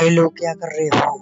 Hello क्या कर रहे हो?